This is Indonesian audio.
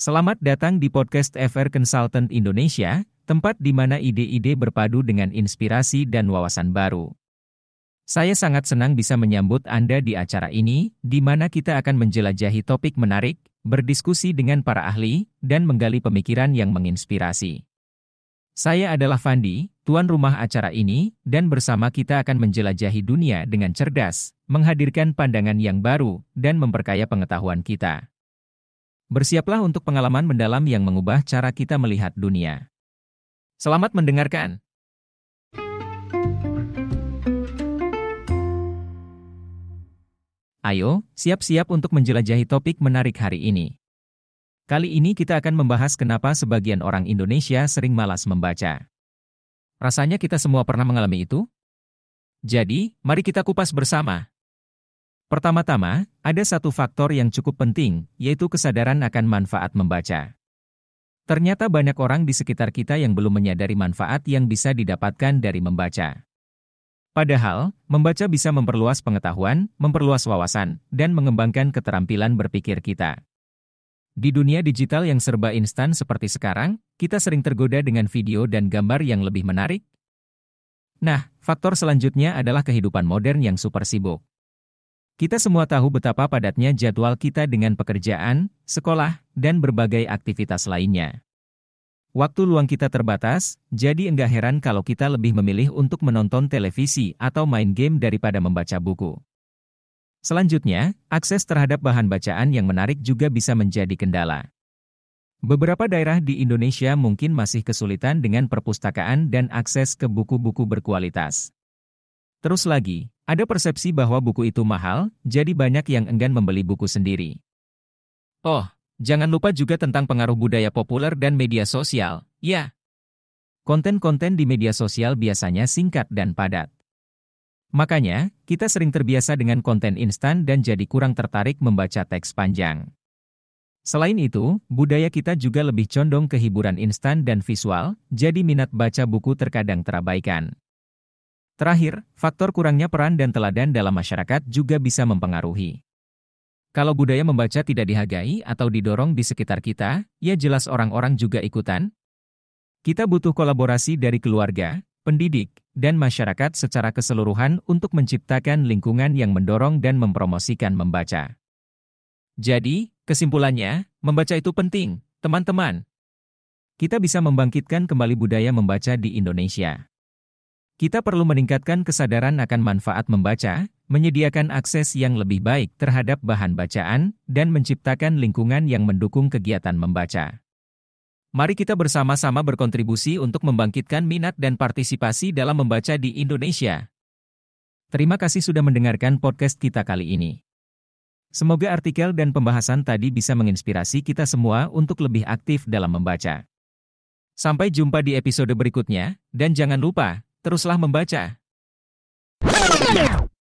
Selamat datang di podcast FR Consultant Indonesia, tempat di mana ide-ide berpadu dengan inspirasi dan wawasan baru. Saya sangat senang bisa menyambut Anda di acara ini, di mana kita akan menjelajahi topik menarik, berdiskusi dengan para ahli, dan menggali pemikiran yang menginspirasi. Saya adalah Fandi, tuan rumah acara ini, dan bersama kita akan menjelajahi dunia dengan cerdas, menghadirkan pandangan yang baru, dan memperkaya pengetahuan kita. Bersiaplah untuk pengalaman mendalam yang mengubah cara kita melihat dunia. Selamat mendengarkan. Ayo, siap-siap untuk menjelajahi topik menarik hari ini. Kali ini kita akan membahas kenapa sebagian orang Indonesia sering malas membaca. Rasanya kita semua pernah mengalami itu? Jadi, mari kita kupas bersama. Pertama-tama, ada satu faktor yang cukup penting, yaitu kesadaran akan manfaat membaca. Ternyata banyak orang di sekitar kita yang belum menyadari manfaat yang bisa didapatkan dari membaca. Padahal, membaca bisa memperluas pengetahuan, memperluas wawasan, dan mengembangkan keterampilan berpikir kita. Di dunia digital yang serba instan seperti sekarang, kita sering tergoda dengan video dan gambar yang lebih menarik. Nah, faktor selanjutnya adalah kehidupan modern yang super sibuk. Kita semua tahu betapa padatnya jadwal kita dengan pekerjaan, sekolah, dan berbagai aktivitas lainnya. Waktu luang kita terbatas, jadi enggak heran kalau kita lebih memilih untuk menonton televisi atau main game daripada membaca buku. Selanjutnya, akses terhadap bahan bacaan yang menarik juga bisa menjadi kendala. Beberapa daerah di Indonesia mungkin masih kesulitan dengan perpustakaan dan akses ke buku-buku berkualitas. Terus lagi, ada persepsi bahwa buku itu mahal, jadi banyak yang enggan membeli buku sendiri. Oh, jangan lupa juga tentang pengaruh budaya populer dan media sosial, ya. Konten-konten di media sosial biasanya singkat dan padat. Makanya, kita sering terbiasa dengan konten instan dan jadi kurang tertarik membaca teks panjang. Selain itu, budaya kita juga lebih condong ke hiburan instan dan visual, jadi minat baca buku terkadang terabaikan. Terakhir, faktor kurangnya peran dan teladan dalam masyarakat juga bisa mempengaruhi. Kalau budaya membaca tidak dihargai atau didorong di sekitar kita, ya jelas orang-orang juga ikutan. Kita butuh kolaborasi dari keluarga, pendidik, dan masyarakat secara keseluruhan untuk menciptakan lingkungan yang mendorong dan mempromosikan membaca. Jadi, kesimpulannya, membaca itu penting, teman-teman. Kita bisa membangkitkan kembali budaya membaca di Indonesia. Kita perlu meningkatkan kesadaran akan manfaat membaca, menyediakan akses yang lebih baik terhadap bahan bacaan, dan menciptakan lingkungan yang mendukung kegiatan membaca. Mari kita bersama-sama berkontribusi untuk membangkitkan minat dan partisipasi dalam membaca di Indonesia. Terima kasih sudah mendengarkan podcast kita kali ini. Semoga artikel dan pembahasan tadi bisa menginspirasi kita semua untuk lebih aktif dalam membaca. Sampai jumpa di episode berikutnya, dan jangan lupa teruslah membaca.